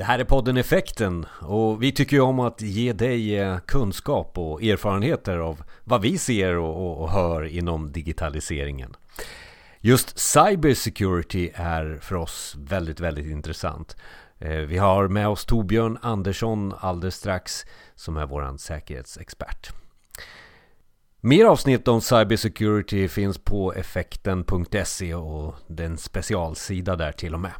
Det här är podden Effekten och vi tycker ju om att ge dig eh, kunskap och erfarenheter av vad vi ser och, och hör inom digitaliseringen. Just cybersecurity är för oss väldigt, väldigt intressant. Eh, vi har med oss Torbjörn Andersson alldeles strax som är vår säkerhetsexpert. Mer avsnitt om cybersecurity finns på effekten.se och den specialsida där till och med.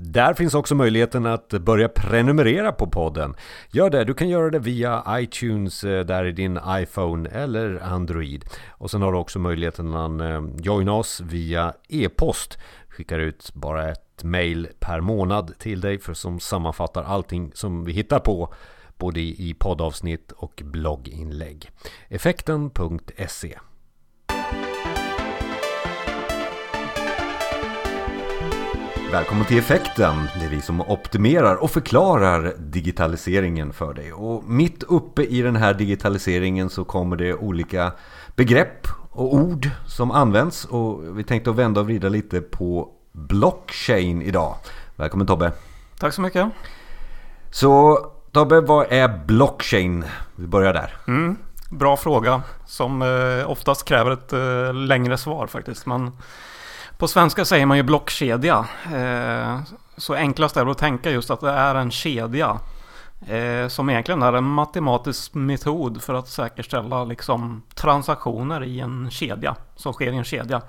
Där finns också möjligheten att börja prenumerera på podden. Gör det, du kan göra det via iTunes eh, där i din iPhone eller Android. Och sen har du också möjligheten att eh, joina oss via e-post. Skickar ut bara ett mail per månad till dig för som sammanfattar allting som vi hittar på både i poddavsnitt och blogginlägg. Effekten.se Välkommen till Effekten. Det är vi som optimerar och förklarar digitaliseringen för dig. Och mitt uppe i den här digitaliseringen så kommer det olika begrepp och ord som används. Och vi tänkte att vända och vrida lite på blockchain idag. Välkommen Tobbe. Tack så mycket. Så Tobbe, vad är blockchain? Vi börjar där. Mm, bra fråga som eh, oftast kräver ett eh, längre svar faktiskt. Men på svenska säger man ju blockkedja. Eh, så enklast är det att tänka just att det är en kedja. Eh, som egentligen är en matematisk metod för att säkerställa liksom, transaktioner i en kedja. Som sker i en kedja.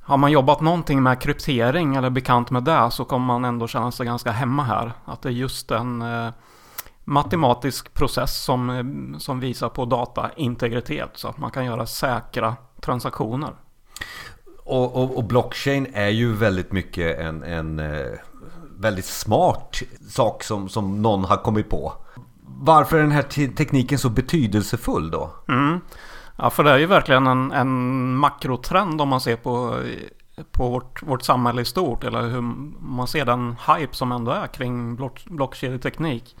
Har man jobbat någonting med kryptering eller bekant med det så kommer man ändå känna sig ganska hemma här. Att det är just en eh, matematisk process som, som visar på dataintegritet. Så att man kan göra säkra transaktioner. Och, och, och, blockchain är ju väldigt mycket en, en eh, väldigt smart sak som, som någon har kommit på. Varför är den här tekniken så betydelsefull då? Mm. Ja, för det är ju verkligen en, en makrotrend om man ser på, på vårt, vårt samhälle i stort. Eller hur man ser den hype som ändå är kring block, blockkedjeteknik.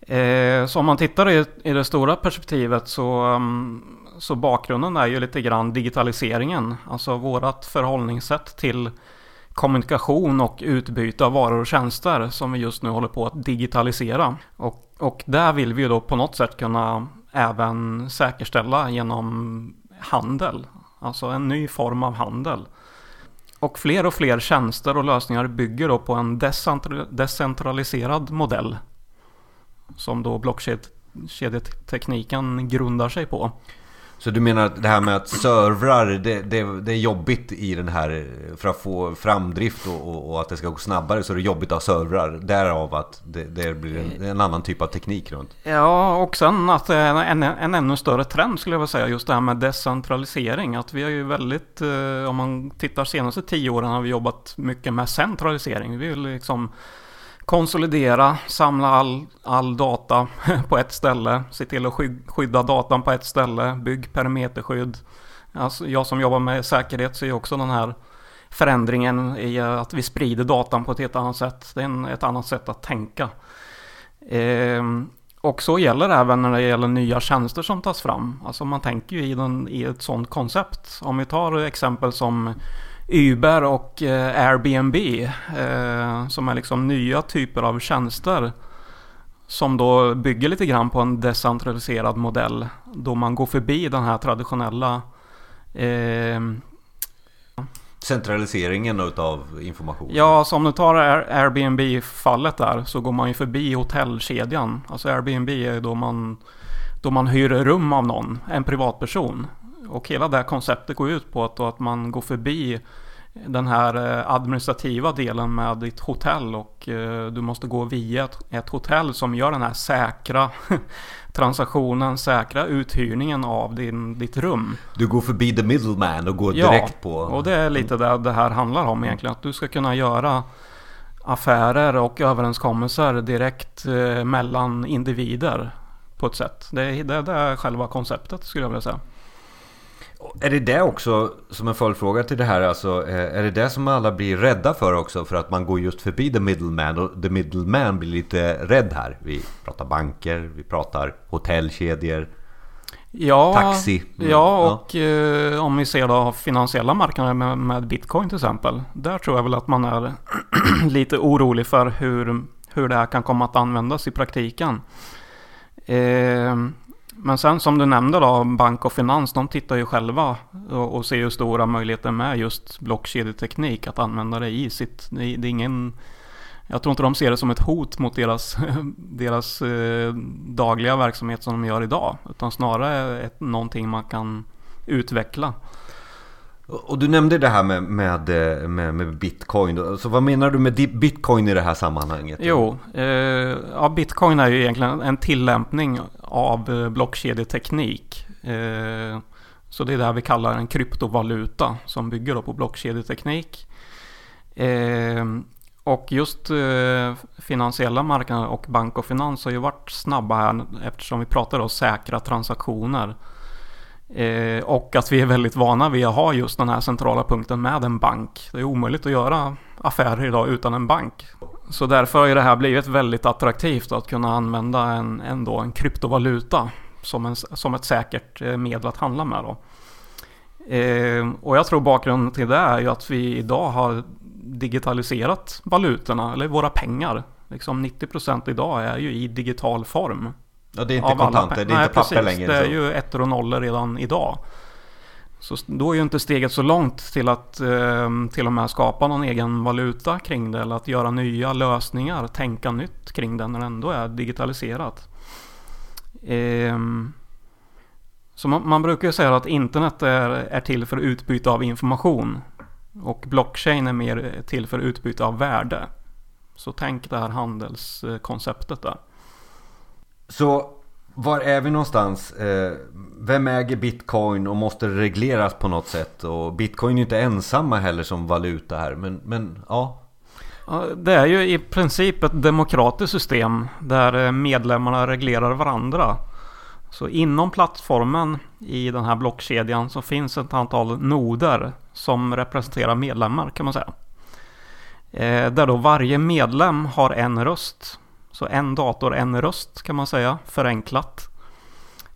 Eh, så om man tittar i, i det stora perspektivet så um, så bakgrunden är ju lite grann digitaliseringen. Alltså vårat förhållningssätt till kommunikation och utbyte av varor och tjänster som vi just nu håller på att digitalisera. Och, och där vill vi ju då på något sätt kunna även säkerställa genom handel. Alltså en ny form av handel. Och fler och fler tjänster och lösningar bygger då på en decentraliserad modell. Som då blockkedjetekniken grundar sig på. Så du menar att det här med att servrar, det, det, det, är jobbigt i den här för att få framdrift och, och, och, att det ska gå snabbare så är det jobbigt att ha servrar. Därav att det, det blir en, en, annan typ av teknik runt. Ja, och sen att det är en, en ännu större trend skulle jag vilja säga. Just det här med decentralisering. Att vi har ju väldigt, eh, om man tittar senaste tio åren har vi jobbat mycket med centralisering. Vi vill liksom konsolidera, samla all, all data på ett ställe, se till att skydda datan på ett ställe, bygg perimeterskydd. Alltså jag som jobbar med säkerhet ser också den här förändringen i att vi sprider datan på ett helt annat sätt. Det är en, ett annat sätt att tänka. Ehm, och så gäller det även när det gäller nya tjänster som tas fram. Alltså man tänker ju i, den, i ett sådant koncept. Om vi tar exempel som Uber och eh, Airbnb eh, som är liksom nya typer av tjänster som då bygger lite grann på en decentraliserad modell då man går förbi den här traditionella eh, Centraliseringen utav information? Ja, så om du tar Airbnb-fallet där så går man ju förbi hotellkedjan. Alltså Airbnb är då man, då man hyr rum av någon, en privatperson. Och hela det här konceptet går ut på att, att man går förbi den här eh, administrativa delen med ditt hotell och eh, du måste gå via ett hotell som gör den här säkra transaktionen, säkra uthyrningen av din, ditt rum. Du går förbi the middleman och går ja, direkt på... Ja, och det är lite det det här handlar om egentligen. Att du ska kunna göra affärer och överenskommelser direkt eh, mellan individer på ett sätt. Det, det, det är själva konceptet skulle jag vilja säga. Är det det också, som en följdfråga till det här, alltså, eh, är det det som alla blir rädda för också? För att man går just förbi the middleman och the middleman blir lite rädd här. Vi pratar banker, vi pratar hotellkedjor. Ja, taxi. Mm. Ja, och ja. om vi ser då finansiella marknader med, med, bitcoin till exempel. Där tror jag väl att man är lite orolig för hur, hur det här kan komma att användas i praktiken. Eh, men sen som du nämnde då, bank och finans, de tittar ju själva och, och ser ju stora möjligheter med just blockkedjeteknik att använda det i sitt. Det, det är ingen, jag tror inte de ser det som ett hot mot deras, deras eh, dagliga verksamhet som de gör idag. Utan snarare ett, någonting man kan utveckla. Och du nämnde det här med, med, eh, med, med bitcoin. Så vad menar du med bitcoin i det här sammanhanget? Jo, eh, ja, bitcoin är ju egentligen en tillämpning av eh, blockkedjeteknik. Eh, så det är det vi kallar en kryptovaluta som bygger på blockkedjeteknik. Eh, och just eh, finansiella marknader och bank och finans har ju varit snabba här eftersom vi pratar om säkra transaktioner. Eh, och att vi är väldigt vana vid att ha just den här centrala punkten med en bank. Det är omöjligt att göra affärer idag utan en bank. Så därför har ju det här blivit väldigt attraktivt att kunna använda en, ändå en kryptovaluta som, en, som ett säkert eh, medel att handla med. Då. Eh, och jag tror bakgrunden till det är ju att vi idag har digitaliserat valutorna, eller våra pengar. Liksom 90% idag är ju i digital form. Ja, det är inte kontanter, det är Nej, inte papper precis, längre. Det är så. ju ettor och nollor redan idag. Så då är ju inte steget så långt till att eh, till och med skapa någon egen valuta kring det eller att göra nya lösningar, tänka nytt kring det när det ändå är digitaliserat. Eh, så man, man, brukar ju säga att internet är, är till för utbyte av information och blockchain är mer till för utbyte av värde. Så tänk det här handelskonceptet där. Så var är vi någonstans? Eh, vem äger bitcoin och måste det regleras på något sätt? Och bitcoin är ju inte ensamma heller som valuta här, men, men ja. Det är ju i princip ett demokratiskt system där eh, medlemmarna reglerar varandra. Så inom plattformen i den här blockkedjan så finns ett antal noder som representerar medlemmar kan man säga. Eh, där då varje medlem har en röst så en dator, en röst kan man säga, förenklat.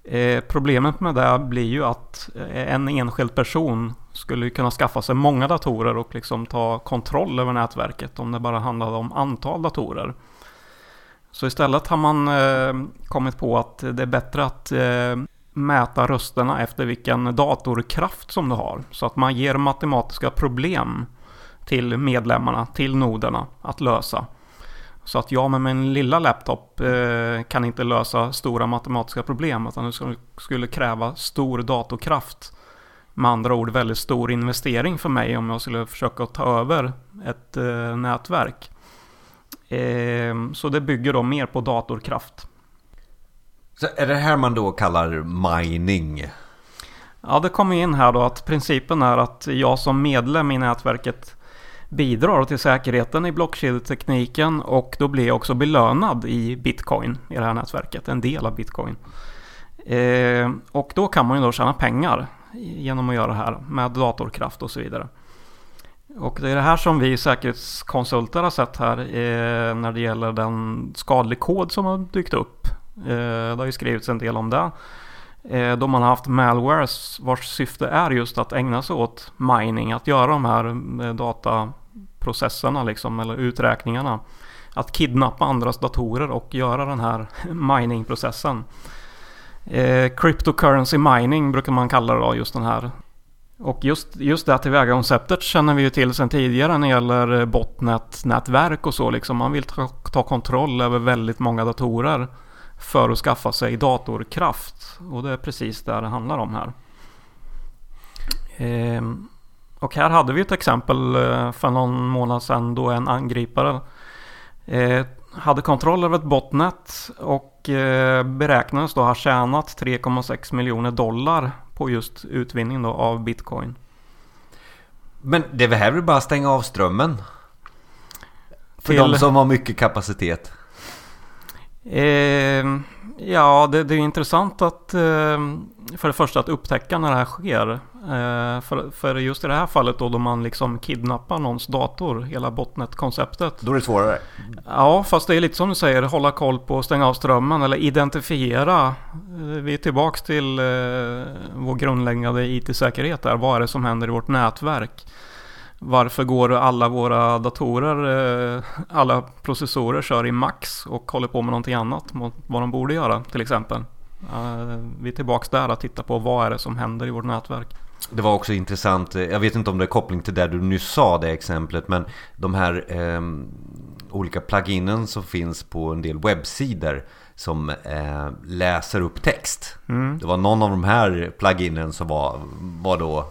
Eh, problemet med det blir ju att eh, en enskild person skulle kunna skaffa sig många datorer och liksom ta kontroll över nätverket om det bara handlade om antal datorer. Så istället har man eh, kommit på att det är bättre att eh, mäta rösterna efter vilken datorkraft som du har. Så att man ger matematiska problem till medlemmarna, till noderna att lösa. Så att jag med min lilla laptop eh, kan inte lösa stora matematiska problem utan det skulle kräva stor datorkraft. Med andra ord väldigt stor investering för mig om jag skulle försöka ta över ett eh, nätverk. Eh, så det bygger då mer på datorkraft. Så är det här man då kallar mining? Ja, det kommer in här då att principen är att jag som medlem i nätverket bidrar till säkerheten i blockkedjetekniken och då blir jag också belönad i bitcoin i det här nätverket, en del av bitcoin. Eh, och då kan man ju då tjäna pengar genom att göra det här med datorkraft och så vidare. Och det är det här som vi säkerhetskonsulter har sett här eh, när det gäller den skadlig kod som har dykt upp. Eh, det har ju skrivits en del om det. Eh, då man har haft malwares vars syfte är just att ägna sig åt mining, att göra de här eh, dataprocesserna liksom, eller uträkningarna. Att kidnappa andras datorer och göra den här miningprocessen. Eh, cryptocurrency mining brukar man kalla det då, just den här. Och just, just det här tillvägagångssättet känner vi ju till sedan tidigare när det gäller eh, botnätnätverk. och så liksom. Man vill ta, ta kontroll över väldigt många datorer för att skaffa sig datorkraft. Och det är precis det det handlar om här. Ehm, och här hade vi ett exempel eh, för någon månad sedan då en angripare eh, hade kontroll över ett botnet och eh, beräknades då ha tjänat 3,6 miljoner dollar på just utvinning då av bitcoin. Men det är väl bara att stänga av strömmen? För Till... de som har mycket kapacitet? Eh, ja, det, det, är intressant att eh, för det första att upptäcka när det här sker. Eh, för, för just i det här fallet då, då man liksom kidnappar någons dator, hela botnet-konceptet. Då är det svårare? Ja, fast det är lite som du säger, hålla koll på och stänga av strömmen eller identifiera. Eh, vi är tillbaks till eh, vår grundläggande IT-säkerhet där. Vad är det som händer i vårt nätverk? Varför går alla våra datorer, eh, alla processorer kör i max och håller på med någonting annat mot vad de borde göra till exempel. Eh, vi är tillbaks där att titta på vad är det som händer i vårt nätverk. Det var också intressant, eh, jag vet inte om det är koppling till det du nyss sa det exemplet men de här eh, olika pluginen som finns på en del webbsidor som eh, läser upp text. Mm. Det var någon av de här pluginen som var, var då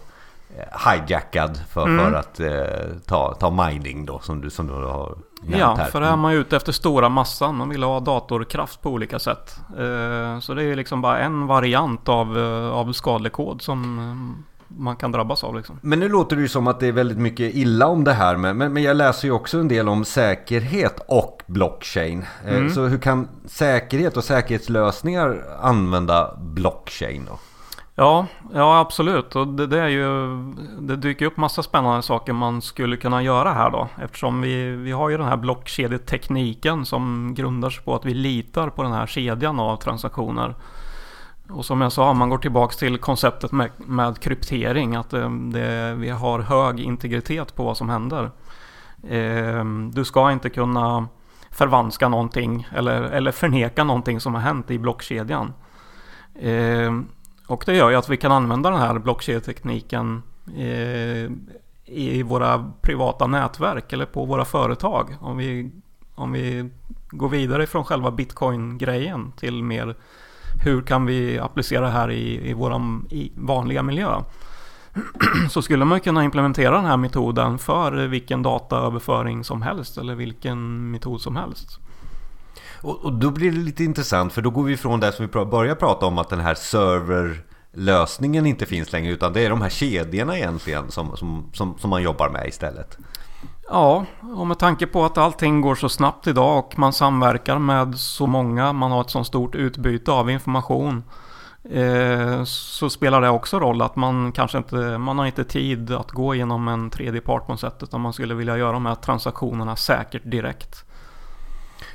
hijackad för, mm. för att eh, ta, ta mining då som du, som du har Ja, här. för här är man ute efter stora massan. Man vill ha datorkraft på olika sätt. Eh, så det är liksom bara en variant av, eh, av skadlig kod som eh, man kan drabbas av liksom. Men nu låter det ju som att det är väldigt mycket illa om det här. Men, men, men jag läser ju också en del om säkerhet och blockchain. Mm. Så hur kan säkerhet och säkerhetslösningar använda blockchain då? Ja, ja absolut. Och det, det, är ju, det dyker upp massa spännande saker man skulle kunna göra här då. Eftersom vi, vi har ju den här blockkedjetekniken som grundar sig på att vi litar på den här kedjan av transaktioner. Och som jag sa, man går tillbaks till konceptet med, med kryptering. Att det, det, vi har hög integritet på vad som händer. Eh, du ska inte kunna förvanska någonting eller, eller förneka någonting som har hänt i blockkedjan. Eh, och det gör ju att vi kan använda den här blockkedjetekniken eh, i, i våra privata nätverk eller på våra företag. Om vi, om vi går vidare från själva bitcoin-grejen till mer hur kan vi applicera det här i, i vår vanliga miljö. Så skulle man kunna implementera den här metoden för vilken dataöverföring som helst eller vilken metod som helst. Och, och, då blir det lite intressant för då går vi ifrån det som vi börjar prata om att den här serverlösningen inte finns längre utan det är de här kedjorna egentligen som, som, som, som man jobbar med istället. Ja, och med tanke på att allting går så snabbt idag och man samverkar med så många, man har ett så stort utbyte av information. Eh, så spelar det också roll att man kanske inte, man har inte tid att gå igenom en tredje part på något sätt utan man skulle vilja göra de här transaktionerna säkert direkt.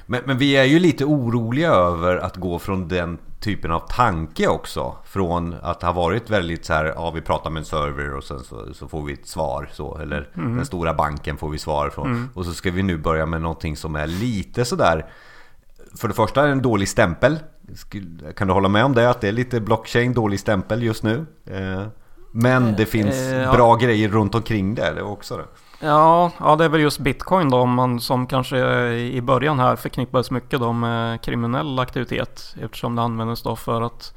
Men, men, vi är ju lite oroliga över att gå från den typen av tanke också. Från att ha varit väldigt så här, ja vi pratar med en server och sen så, så får vi ett svar så. Eller mm. den stora banken får vi svar från. Mm. Och så ska vi nu börja med någonting som är lite sådär. För det första är det en dålig stämpel. Kan du hålla med om det? Att det är lite blockchain, dålig stämpel just nu. Eh, men det finns eh, bra grejer runt omkring det, det också. Det. Ja, ja, det är väl just bitcoin då man, som kanske i början här förknippades mycket då med kriminell aktivitet eftersom det användes då för att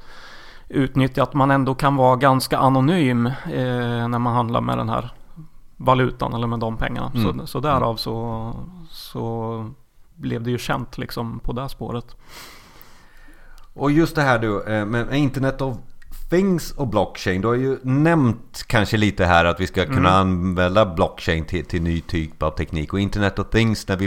utnyttja att man ändå kan vara ganska anonym eh, när man handlar med den här valutan eller med de pengarna. Mm. Så, så därav så, så blev det ju känt liksom på det spåret. Och just det här du, eh, med Internet of Things och blockchain. Du har ju nämnt kanske lite här att vi ska kunna mm. använda blockchain till, till ny typ av teknik. Och Internet of Things när vi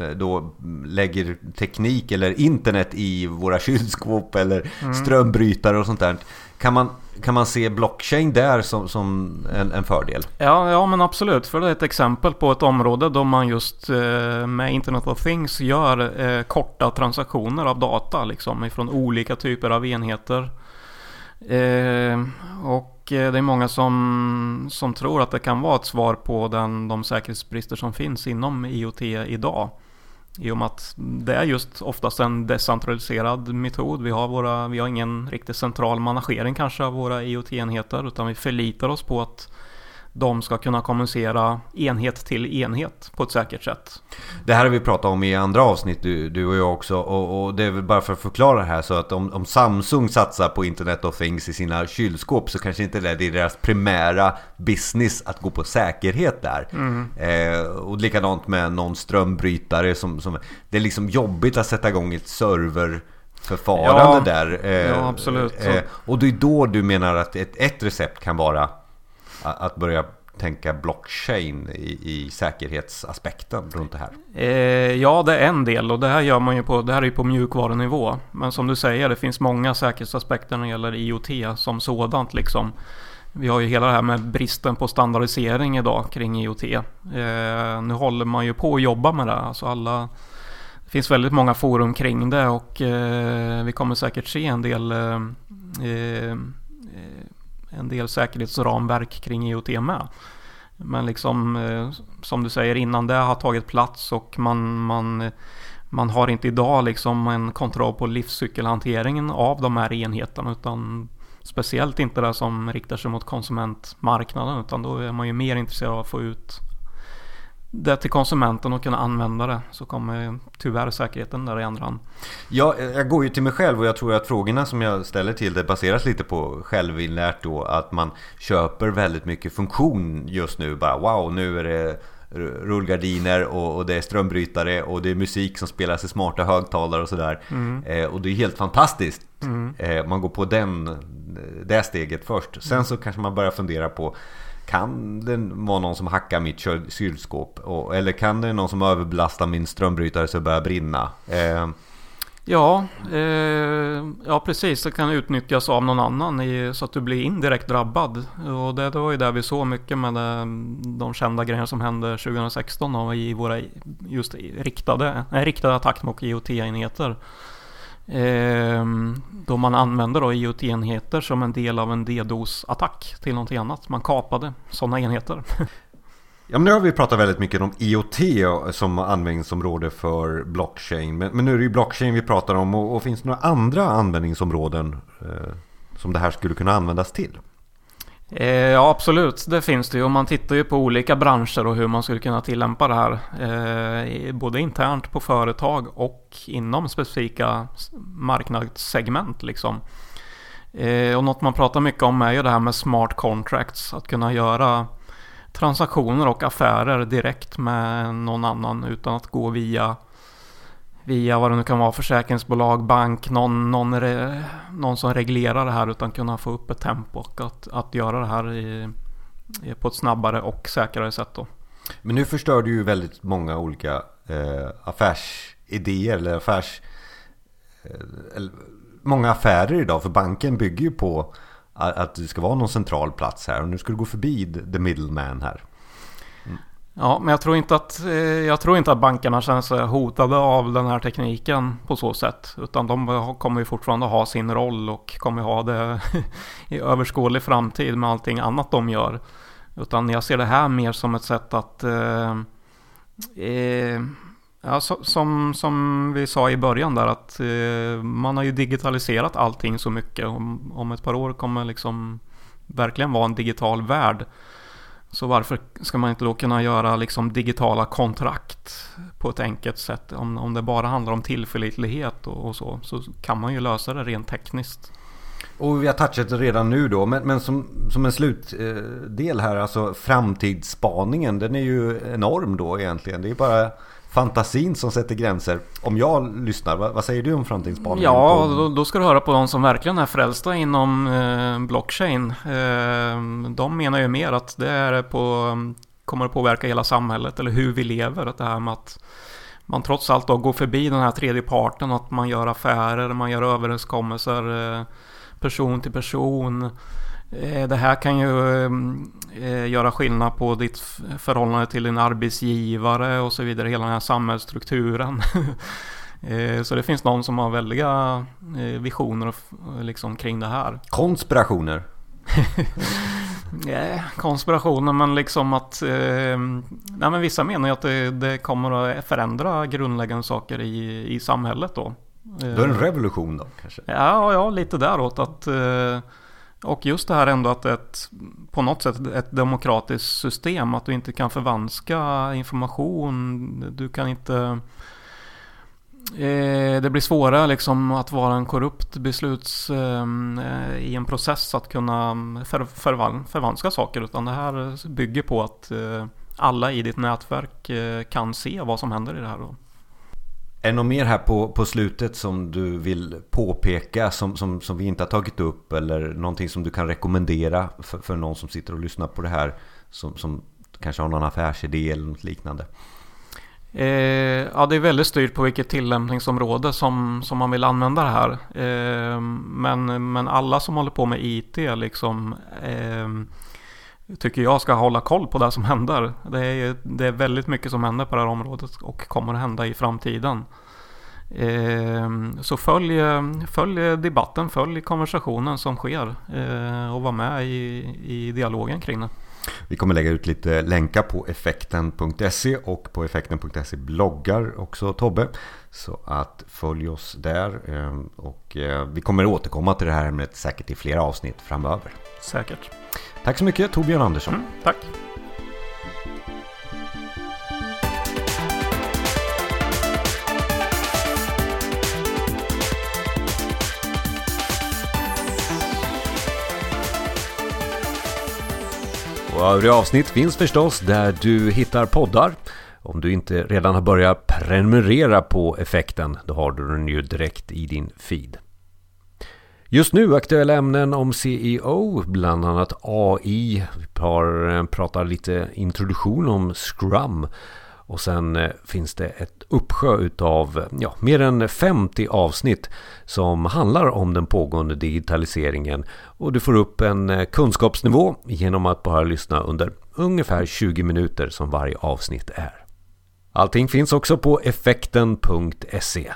eh, då lägger teknik eller internet i våra kylskåp eller mm. strömbrytare och sånt där. Kan man, kan man se blockchain där som, som en, en, fördel? Ja, ja, men absolut. För det är ett exempel på ett område då man just eh, med Internet of Things gör eh, korta transaktioner av data liksom ifrån olika typer av enheter. Eh, och eh, det är många som, som tror att det kan vara ett svar på den, de säkerhetsbrister som finns inom IoT idag. I och med att det är just oftast en decentraliserad metod. Vi har, våra, vi har ingen riktigt central managering kanske av våra IoT-enheter utan vi förlitar oss på att de ska kunna kommunicera enhet till enhet på ett säkert sätt. Det här har vi pratat om i andra avsnitt du, du och jag också och, och, det är väl bara för att förklara det här så att om, om, Samsung satsar på Internet of Things i sina kylskåp så kanske inte det är deras primära business att gå på säkerhet där. Mm. Eh, och likadant med någon strömbrytare som, som det är liksom jobbigt att sätta igång ett server förfarande ja, där. Eh, ja, absolut. Eh, och det är då du menar att ett, ett recept kan vara att börja tänka blockchain i, i säkerhetsaspekten runt det här? Eh, ja, det är en del och det här gör man ju på, det här är ju på mjukvarunivå. Men som du säger, det finns många säkerhetsaspekter när det gäller IoT som sådant liksom. Vi har ju hela det här med bristen på standardisering idag kring IoT. Eh, nu håller man ju på att jobba med det. Alltså alla, det finns väldigt många forum kring det och eh, vi kommer säkert se en del eh, eh en del säkerhetsramverk kring IoT med. Men liksom eh, som du säger innan det har tagit plats och man, man, man har inte idag liksom en kontroll på livscykelhanteringen av de här enheterna utan speciellt inte det som riktar sig mot konsumentmarknaden utan då är man ju mer intresserad av att få ut det till konsumenten och kunna använda det så kommer tyvärr säkerheten där i andra hand. Ja, jag går ju till mig själv och jag tror att frågorna som jag ställer till det baseras lite på självinlärt då att man köper väldigt mycket funktion just nu. Bara wow, nu är det rullgardiner och, och, det är strömbrytare och det är musik som spelas i smarta högtalare och sådär. Mm. Eh, och det är helt fantastiskt. Mm. Eh, man går på den, det steget först. Sen så kanske man börjar fundera på kan det vara någon som hackar mitt kylskåp? eller kan det vara någon som överbelastar min strömbrytare så det börjar brinna? Eh. Ja, eh, ja precis. Det kan utnyttjas av någon annan i, så att du blir indirekt drabbad. Och det, det var ju där vi såg mycket med det, de kända grejer som hände 2016 då, i våra just riktade, riktade attack mot IoT-enheter. Ehm, då man använde då IoT-enheter som en del av en DDoS-attack till någonting annat. Man kapade sådana enheter. Ja, men nu har vi pratat väldigt mycket om IoT som användningsområde för blockchain. Men, men nu är det ju blockchain vi pratar om och, och finns det några andra användningsområden eh, som det här skulle kunna användas till? Eh, ja absolut, det finns det ju. Och man tittar ju på olika branscher och hur man skulle kunna tillämpa det här. Eh, både internt på företag och inom specifika marknadssegment. Liksom. Eh, och något man pratar mycket om är ju det här med smart contracts. Att kunna göra transaktioner och affärer direkt med någon annan utan att gå via via vad det nu kan vara, försäkringsbolag, bank, någon, någon, re, någon som reglerar det här utan kunna få upp ett tempo och att, att göra det här i, på ett snabbare och säkrare sätt då. Men nu förstör du ju väldigt många olika eh, affärsidéer eller affärs... Eh, många affärer idag för banken bygger ju på att, att det ska vara någon central plats här och nu ska du gå förbi the middleman här. Ja, men jag tror, inte att, eh, jag tror inte att bankerna känner sig hotade av den här tekniken på så sätt. Utan de kommer ju fortfarande ha sin roll och kommer ha det i överskådlig framtid med allting annat de gör. Utan jag ser det här mer som ett sätt att eh, eh, Ja, så, som, som vi sa i början där att eh, man har ju digitaliserat allting så mycket. Om, om ett par år kommer liksom verkligen vara en digital värld. Så varför ska man inte då kunna göra liksom digitala kontrakt på ett enkelt sätt? Om, om det bara handlar om tillförlitlighet och, och så, så kan man ju lösa det rent tekniskt. Och vi har touchat det redan nu då, men, men som, som en slutdel här, alltså framtidsspaningen, den är ju enorm då egentligen. Det är bara fantasin som sätter gränser. Om jag lyssnar, vad, vad säger du om framtidsspaningen? Ja, då, då, ska du höra på de som verkligen är frälsta inom eh, blockchain. Eh, de menar ju mer att det är på, kommer att påverka hela samhället eller hur vi lever. Att det här med att man trots allt då går förbi den här tredje parten, att man gör affärer, man gör överenskommelser eh, person till person. Eh, det här kan ju eh, göra skillnad på ditt förhållande till din arbetsgivare och så vidare. Hela den här samhällsstrukturen. Eh, så det finns någon som har väldiga visioner liksom kring det här. Konspirationer? Nej, konspirationer men liksom att... nej men vissa menar ju att det, det, kommer att förändra grundläggande saker i, i samhället då. Då är det en revolution då kanske? Ja, ja lite däråt att... Och just det här ändå att ett, på något sätt ett demokratiskt system, att du inte kan förvanska information, du kan inte... Eh, det blir svårare liksom att vara en korrupt besluts eh, i en process att kunna för, förvan, förvanska saker, utan det här bygger på att eh, alla i ditt nätverk eh, kan se vad som händer i det här. Då. Är det något mer här på, på slutet som du vill påpeka som, som, som vi inte har tagit upp eller någonting som du kan rekommendera för, för någon som sitter och lyssnar på det här som, som kanske har någon affärsidé eller något liknande? Eh, ja, det är väldigt styrt på vilket tillämpningsområde som, som man vill använda det här. Eh, men, men alla som håller på med IT liksom eh, tycker jag ska hålla koll på det som händer. Det är, det är väldigt mycket som händer på det här området och kommer att hända i framtiden. Eh, så följ, följ debatten, följ konversationen som sker eh, och var med i, i dialogen kring det. Vi kommer lägga ut lite länkar på effekten.se och på effekten.se bloggar också Tobbe. Så att följ oss där ehm, och eh, vi kommer återkomma till det här ämnet säkert i flera avsnitt framöver. Säkert. Tack så mycket Torbjörn Andersson. Mm, tack. Och övriga avsnitt finns förstås där du hittar poddar. Om du inte redan har börjat prenumerera på effekten, då har du den ju direkt i din feed. Just nu aktuella ämnen om CEO, bland annat AI. Vi eh, pratar lite introduktion om Scrum. Och sen eh, finns det ett uppsjö utav ja, mer än 50 avsnitt som handlar om den pågående digitaliseringen. Och du får upp en eh, kunskapsnivå genom att bara lyssna under ungefär 20 minuter som varje avsnitt är. Allting finns också på effekten.se